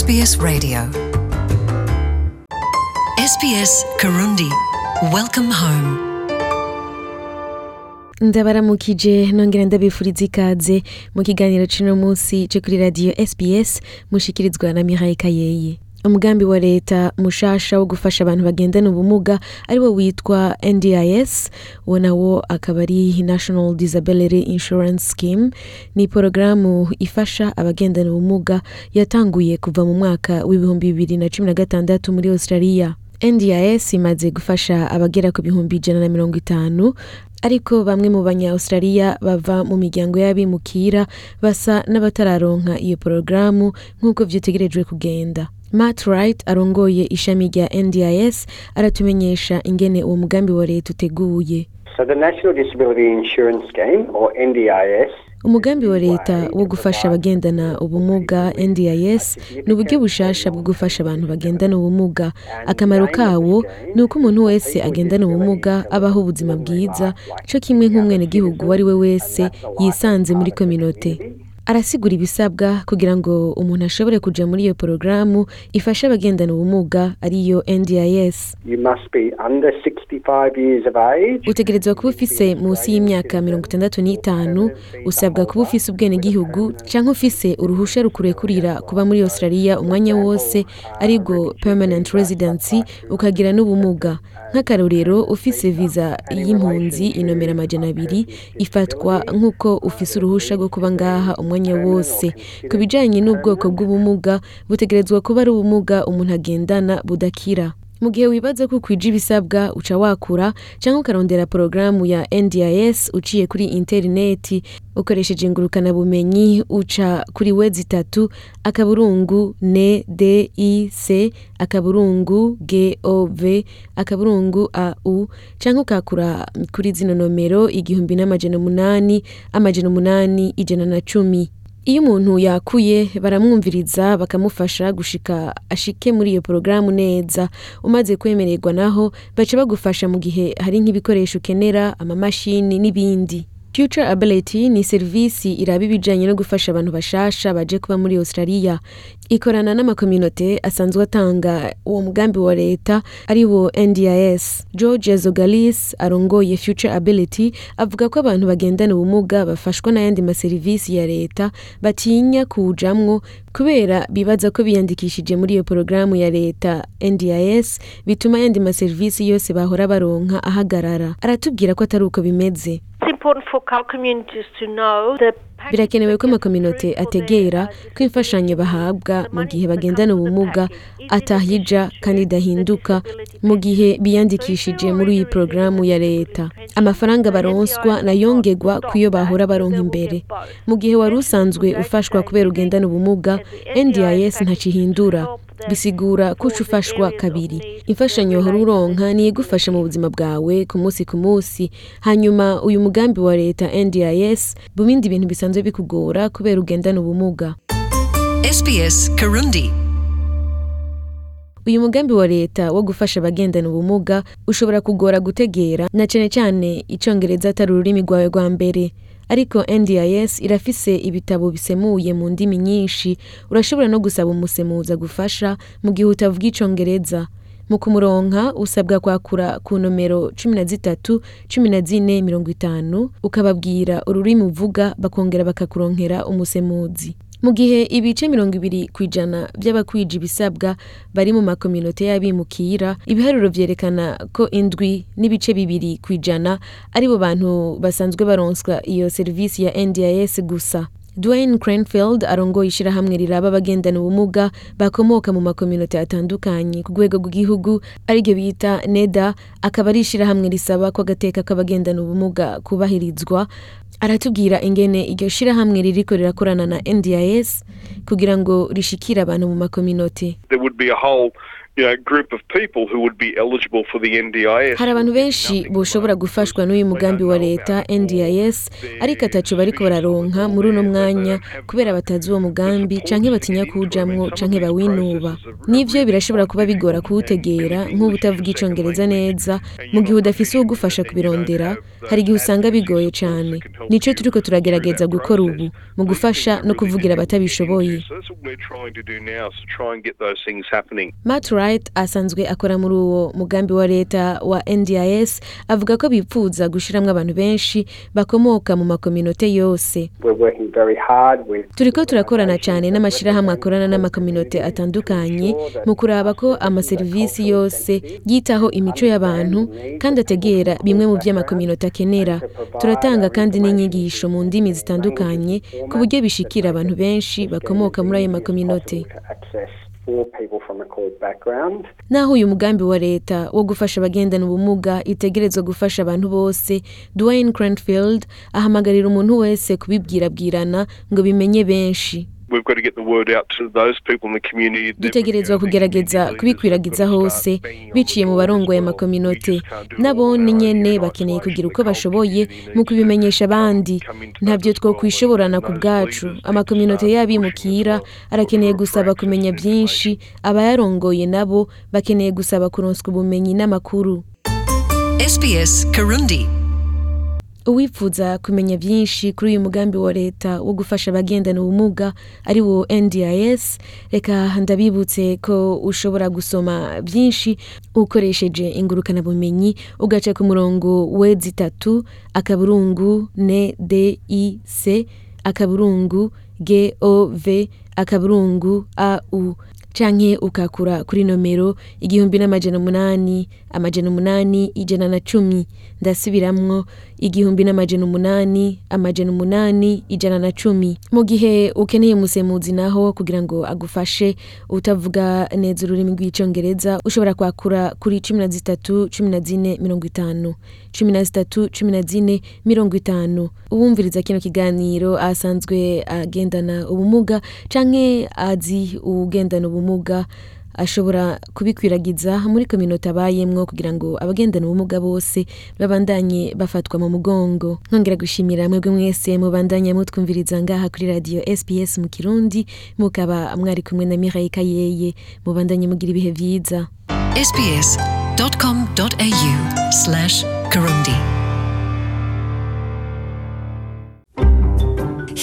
SBS Radio. SBS Karundi. Welcome home. Ndabaramukije nongera ndabifuriza ikaze mu kiganiro c'uno munsi co kuri radiyo sbs mushikirizwa na miraye kayeyi umugambi wa leta mushasha wo gufasha abantu bagendana ubumuga ari wo witwa ndis uwo nawo akaba ari national disability insurance scheme. Ni porogaramu ifasha abagendana ubumuga yatanguye kuva mu mwaka w'ibihumbi bibiri na cumi na gatandatu muri australia. Ndis imaze gufasha abagera ku bihumbi ijana na mirongo itanu ariko bamwe mu banya-australia bava mu miryango y'abimukira basa n'abatararonka iyo porogaramu nk'uko vyitegerejwe kugenda. Matt wright arongoye ishami rya ndis aratumenyesha ingene uwo mugambi wa leta uteguye. Umugambi wa leta wo gufasha abagendana ubumuga ndis ni uburyo bushasha bwo gufasha abantu bagendana ubumuga. Akamaro kawo ni uko umuntu wese agendana ubumuga abaho ubuzima bwiza. Co kimwe nk'umwenegihugu uwo ari we wese yisanze muri kominote arasigura ibisabwa kugira ngo umuntu ashobore kuja muri iyo porogaramu ifasha abagendana ubumuga ariyo ndis you must be under 65 years of age. utegerezwa kuba ufise munsi y'imyaka mirongo itandatu n'itanu usabwa kuba ufise ubwenegihugu canke ufise uruhusha rukurekurira kuba muri australia umwanya wose ari bwo permanent residency ukagira n'ubumuga nk'akarorero ufise viza y'impunzi inomera amajana abiri ifatwa nk'uko ufise uruhusha rwo kuba ngaha umwanya wose. Ku bijanye n'ubwoko bw'ubumuga butegerezwa kuba ari ubumuga umuntu agendana budakira. Mu gihe wibaza ko ukwije ibisabwa uca wakura cyangwa ukarondera porogaramu ya ndis uciye kuri interineti ukoresheje ingurukanabumenyi uca kuri wezi itatu akaburungu ne d i c akaburungu g o v akaburungu a u cyangwa ukakura kuri zino nomero igihumbi n'amajana umunani amajana umunani ijana na cumi. Iyo umuntu yakuye baramwumviriza bakamufasha gushika ashike muri iyo porogaramu neza. Umaze kwemererwa naho baca bagufasha mu gihe hari nk'ibikoresho ukenera amamashini n'ibindi. Future Ability ni serivisi iraba ibijanye no gufasha abantu bashasha baje kuba muri Australia. Ikorana n'amakominote asanzwe atanga uwo mugambi wa leta ari wo NDIS George Zogalis arongoye Future Ability avuga ko abantu bagendana ubumuga bafashwa n'ayandi maserivisi ya leta batinya kuwujamwo kubera bibaza ko biyandikishije muri iyo porogaramu ya leta NDIS bituma ayandi maserivisi yose bahora baronka ahagarara. Aratubwira ko atari uko bimeze. Birakenewe ko amakominote ategera ko imfashanyo bahabwa mu gihe bagendana ubumuga atahija kandi idahinduka mu gihe biyandikishije muri iyi porogaramu ya leta. Amafaranga baronswa nayongerwa ku yo bahora baronka imbere. Mu gihe wari usanzwe ufashwa kubera ugendana ubumuga ndis ntacihindura. Bisigura ko uca ufashwa kabiri. Imfashanyo wahora uronka niyo igufasha mu buzima bwawe ku munsi ku munsi. Hanyuma uyu mugambi wa leta ndis mu bindi bintu bisanzwe bikugora kubera ugendana ubumuga. SBS Karundi. Uyu mugambi wa leta wo gufasha abagendana ubumuga ushobora kugora gutegera na cane cane icongereza atari ururimi rwawe rwa mbere. Ariko ndis irafise ibitabo bisemuye mu ndimi nyinshi. Urashobora no gusaba umusemuzi agufasha mu gihe utavuga icongereza. Mu kumuronka usabwa kwakura ku nomero cumi na zitatu cumi na zine mirongo itanu ukababwira ururimi uvuga bakongera bakakuronkera umusemuzi. Mu gihe ibice mirongo ibiri ku ijana by'abakwije ibisabwa bari mu makominote y'abimukira ibiharuro vyerekana ko indwi n'ibice bibiri ku ijana ari bo bantu basanzwe baronswa iyo serivisi ya ndis gusa. Dwayne Cranfield arongoye ishirahamwe riraba abagendana ubumuga bakomoka mu makominote atandukanye. Ku rwego rw'igihugu ari ryo bita NEDA akaba ari ishirahamwe risaba ko agateka k'abagendana ubumuga kubahirizwa. Aratubwira ingene iryo shirahamwe ririko rirakorana na NDIS kugira ngo rishikire abantu mu makominote. Hari abantu benshi boshobora gufashwa n'uyu mugambi wa leta ndis ariko ataco bariko bararonka muri uno mwanya kubera batazi uwo mugambi canke batinya kuwujamwo canke bawinuba n'ivyo birashobora kuba bigora kuwutegera nk'ubu utavuga icongereza neza mu gihe udafise uwugufasha kubirondera hari igihe usanga bigoye cane. Nico turiko turagerageza gukora ubu mu gufasha no kuvugira abatabishoboye. Wright asanzwe akora muri uwo mugambi wa leta wa NDIS avuga ko bipfuza gushiramwo abantu benshi bakomoka mu makominote yose. Turiko turakorana cyane n'amashyirahamwe akorana n'amakominote atandukanye mu kuraba ko amaserivisi yose yitaho imico y'abantu kandi ategera bimwe mu vy'amakominote akenera. Turatanga kandi n'inyigisho mu ndimi zitandukanye ku buryo bishikira abantu benshi bakomoka muri ayo makominote naho uyu mugambi wa leta wo gufasha abagendana ubumuga itegerezwa gufasha abantu bose dwayne cranfield ahamagarira umuntu wese kubibwirabwirana ngo bimenye benshi. We've got to get the word out to those people in the community. that, dutegerezwa kugerageza kubikwiragiza hose biciye mu barongoye amakominote nabo ni nyene bakeneye kugira uko bashoboye community mu kubimenyesha abandi. ntabyo twokwishoborana ku bwacu. amakominote y'abimukira arakeneye gusaba kumenya byinshi. Abayarongoye nabo bakeneye gusaba kuronswa ubumenyi n'amakuru. SBS Karundi. Uwipfuza kumenya byinshi kuri uyu mugambi wa leta wo gufasha abagendana ubumuga ari wo ndis reka ndabibutse ko ushobora gusoma byinshi ukoresheje ingurukanabumenyi ugaca ku murongo wedi itatu akaburungu ne d i c akaburungu g o v akaburungu a u. Canke ukakura kuri nomero igihumbi n'amajana umunani amajana umunani ijana na cumi. Ndasubiramwo igihumbi n'amajana umunani amajana umunani ijana na cumi. Mu gihe ukeneye umusemuzi naho kugira ngo agufashe utavuga neza ururimi rw'icongereza ushobora kwakura kuri cumi na zitatu cumi na zine mirongo itanu. Cumi na zitatu cumi na zine mirongo itanu. Uwumviriza kino kiganiro asanzwe agendana ubumuga canke azi uwugendana ubumuga ashobora kubikwiragiza muri kominote abayemwo kugira ngo abagendana ubumuga bose babandanye bafatwa mu mugongo. Nkongera gushimira mwebwe mwese mubandanya mutwumviriza ngaha kuri radiyo sps mu kirundi mukaba mwari kumwe na mirayi kayeye. Mubandanye mugira ibihe vyiza sbs.com.au